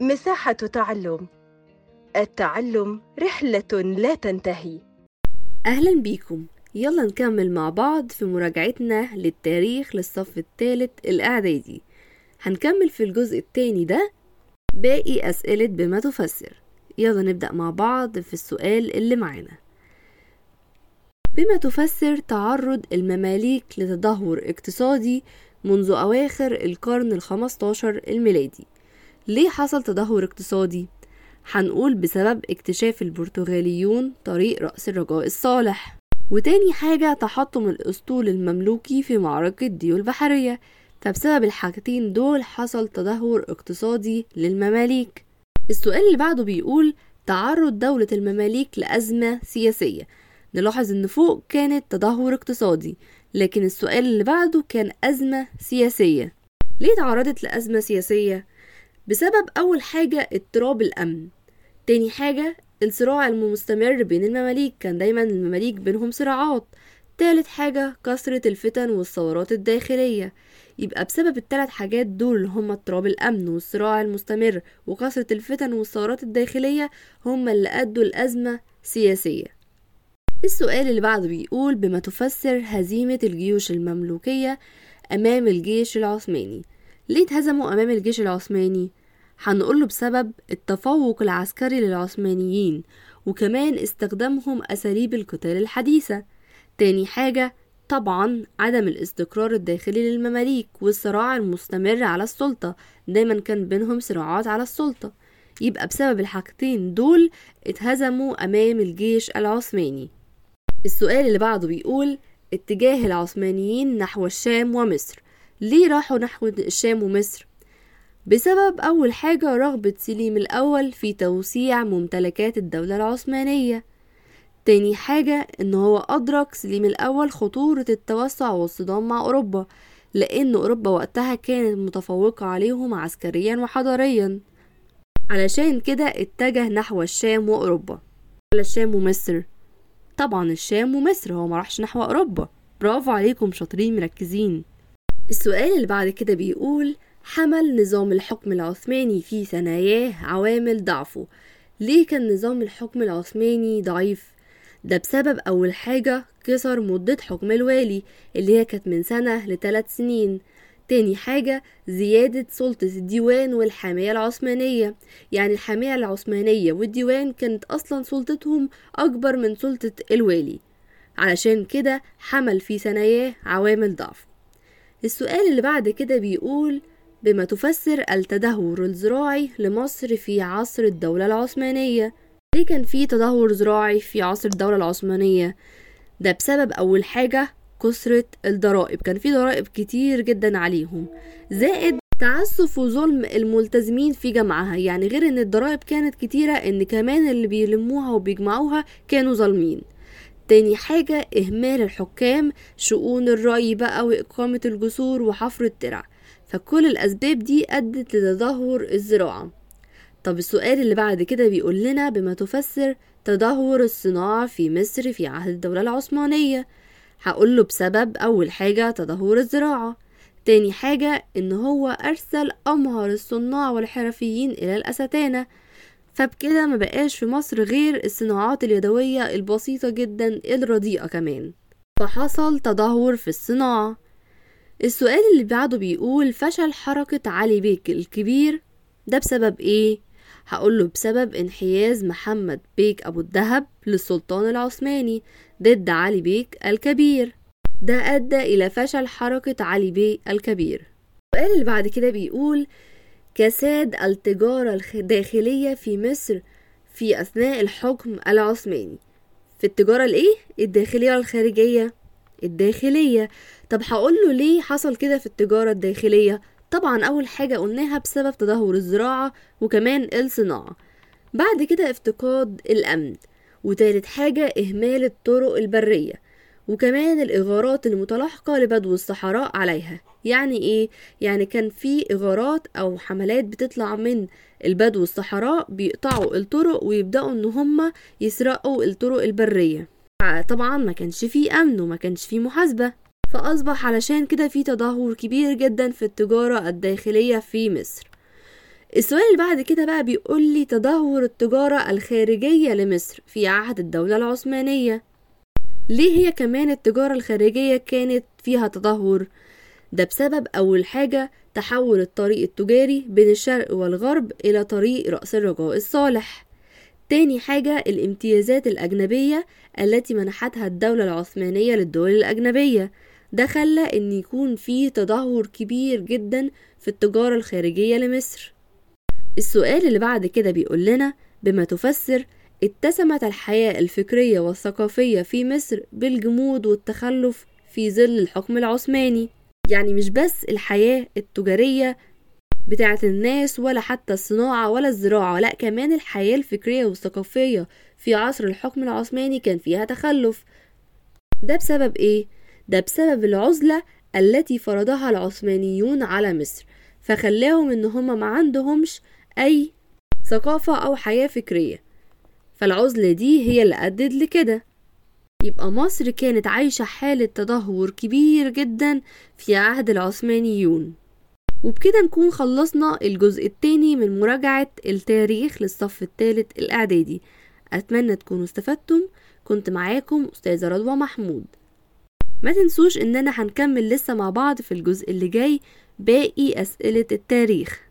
مساحة تعلم. التعلم رحلة لا تنتهي. أهلا بيكم. يلا نكمل مع بعض في مراجعتنا للتاريخ للصف الثالث الإعدادي. هنكمل في الجزء التاني ده باقي أسئلة بما تفسر. يلا نبدأ مع بعض في السؤال اللي معانا. بما تفسر تعرض المماليك لتدهور اقتصادي منذ أواخر القرن الخمستاشر الميلادي. ليه حصل تدهور اقتصادي؟ هنقول بسبب اكتشاف البرتغاليون طريق رأس الرجاء الصالح. وتاني حاجة تحطم الأسطول المملوكي في معركة ديو البحرية فبسبب الحاجتين دول حصل تدهور اقتصادي للمماليك. السؤال اللي بعده بيقول تعرض دولة المماليك لأزمة سياسية. نلاحظ إن فوق كانت تدهور اقتصادي لكن السؤال اللي بعده كان أزمة سياسية. ليه تعرضت لأزمة سياسية؟ بسبب أول حاجة اضطراب الأمن. تاني حاجة الصراع المستمر بين المماليك كان دايما المماليك بينهم صراعات. تالت حاجة كثرة الفتن والثورات الداخلية. يبقى بسبب التلات حاجات دول اللي هما اضطراب الأمن والصراع المستمر وكثرة الفتن والثورات الداخلية هما اللي أدوا الأزمة سياسية. السؤال اللي بعده بيقول بما تفسر هزيمة الجيوش المملوكية أمام الجيش العثماني ليه اتهزموا أمام الجيش العثماني؟ هنقوله بسبب التفوق العسكري للعثمانيين وكمان استخدامهم أساليب القتال الحديثة. تاني حاجة طبعا عدم الاستقرار الداخلي للمماليك والصراع المستمر على السلطة. دايما كان بينهم صراعات على السلطة. يبقى بسبب الحاجتين دول اتهزموا أمام الجيش العثماني. السؤال اللي بعده بيقول اتجاه العثمانيين نحو الشام ومصر. ليه راحوا نحو الشام ومصر؟ بسبب أول حاجة رغبة سليم الأول في توسيع ممتلكات الدولة العثمانية. تاني حاجة إن هو أدرك سليم الأول خطورة التوسع والصدام مع أوروبا لأن أوروبا وقتها كانت متفوقة عليهم عسكريا وحضاريا. علشان كده اتجه نحو الشام وأوروبا. ولا الشام ومصر. طبعا الشام ومصر هو مراحش نحو أوروبا. برافو عليكم شاطرين مركزين. السؤال اللي بعد كده بيقول حمل نظام الحكم العثماني في ثناياه عوامل ضعفه. ليه كان نظام الحكم العثماني ضعيف؟ ده بسبب أول حاجة كسر مدة حكم الوالي اللي هي كانت من سنة لثلاث سنين. تاني حاجة زيادة سلطة الديوان والحامية العثمانية. يعني الحامية العثمانية والديوان كانت أصلا سلطتهم أكبر من سلطة الوالي. علشان كده حمل في ثناياه عوامل ضعف. السؤال اللي بعد كده بيقول بما تفسر التدهور الزراعي لمصر في عصر الدولة العثمانية. ليه كان في تدهور زراعي في عصر الدولة العثمانية؟ ده بسبب أول حاجة كثرة الضرائب. كان في ضرائب كتير جدا عليهم. زائد تعسف وظلم الملتزمين في جمعها. يعني غير إن الضرائب كانت كتيرة إن كمان اللي بيلموها وبيجمعوها كانوا ظالمين. تاني حاجة إهمال الحكام شؤون الري بقى وإقامة الجسور وحفر الترع. فكل الأسباب دي أدت لتدهور الزراعة. طب السؤال اللي بعد كده بيقول لنا بما تفسر تدهور الصناعة في مصر في عهد الدولة العثمانية. هقوله بسبب أول حاجة تدهور الزراعة. تاني حاجة إن هو أرسل أمهر الصناع والحرفيين إلى الأستانة فبكده ما بقاش في مصر غير الصناعات اليدوية البسيطة جدا الرديئة كمان. فحصل تدهور في الصناعة. السؤال اللي بعده بيقول فشل حركة علي بيك الكبير. ده بسبب إيه؟ هقوله بسبب انحياز محمد بيك أبو الدهب للسلطان العثماني ضد علي بيك الكبير. ده أدى إلى فشل حركة علي بيك الكبير. السؤال اللي بعد كده بيقول كساد التجارة الداخلية في مصر في أثناء الحكم العثماني في التجارة الإيه؟ الداخلية ولا الخارجية؟ الداخلية طب هقوله ليه حصل كده في التجارة الداخلية؟ طبعا أول حاجة قلناها بسبب تدهور الزراعة وكمان الصناعة بعد كده افتقاد الأمن وتالت حاجة إهمال الطرق البرية وكمان الإغارات المتلاحقة لبدو الصحراء عليها. يعني إيه؟ يعني كان في إغارات أو حملات بتطلع من البدو الصحراء بيقطعوا الطرق ويبدأوا إن هما يسرقوا الطرق البرية. طبعا ما كانش فيه أمن وما كانش فيه محاسبة. فأصبح علشان كده في تدهور كبير جدا في التجارة الداخلية في مصر. السؤال اللي بعد كده بقى بيقول لي تدهور التجارة الخارجية لمصر في عهد الدولة العثمانية. ليه هي كمان التجارة الخارجية كانت فيها تدهور؟ ده بسبب أول حاجة تحول الطريق التجاري بين الشرق والغرب إلى طريق رأس الرجاء الصالح. تاني حاجة الامتيازات الأجنبية التي منحتها الدولة العثمانية للدول الأجنبية. ده خلى إن يكون في تدهور كبير جدا في التجارة الخارجية لمصر. السؤال اللي بعد كده بيقول لنا بما تفسر اتسمت الحياة الفكرية والثقافية في مصر بالجمود والتخلف في ظل الحكم العثماني. يعني مش بس الحياة التجارية بتاعت الناس ولا حتى الصناعة ولا الزراعة لا كمان الحياة الفكرية والثقافية في عصر الحكم العثماني كان فيها تخلف. ده بسبب إيه؟ ده بسبب العزلة التي فرضها العثمانيون على مصر فخلاهم إن هما ما عندهمش أي ثقافة أو حياة فكرية. فالعزلة دي هي اللي أدت لكده. يبقى مصر كانت عايشة حالة تدهور كبير جدا في عهد العثمانيون. وبكده نكون خلصنا الجزء التاني من مراجعة التاريخ للصف الثالث الإعدادي. أتمنى تكونوا استفدتم. كنت معاكم أستاذة رضوى محمود. ما تنسوش إننا هنكمل لسه مع بعض في الجزء اللي جاي باقي أسئلة التاريخ.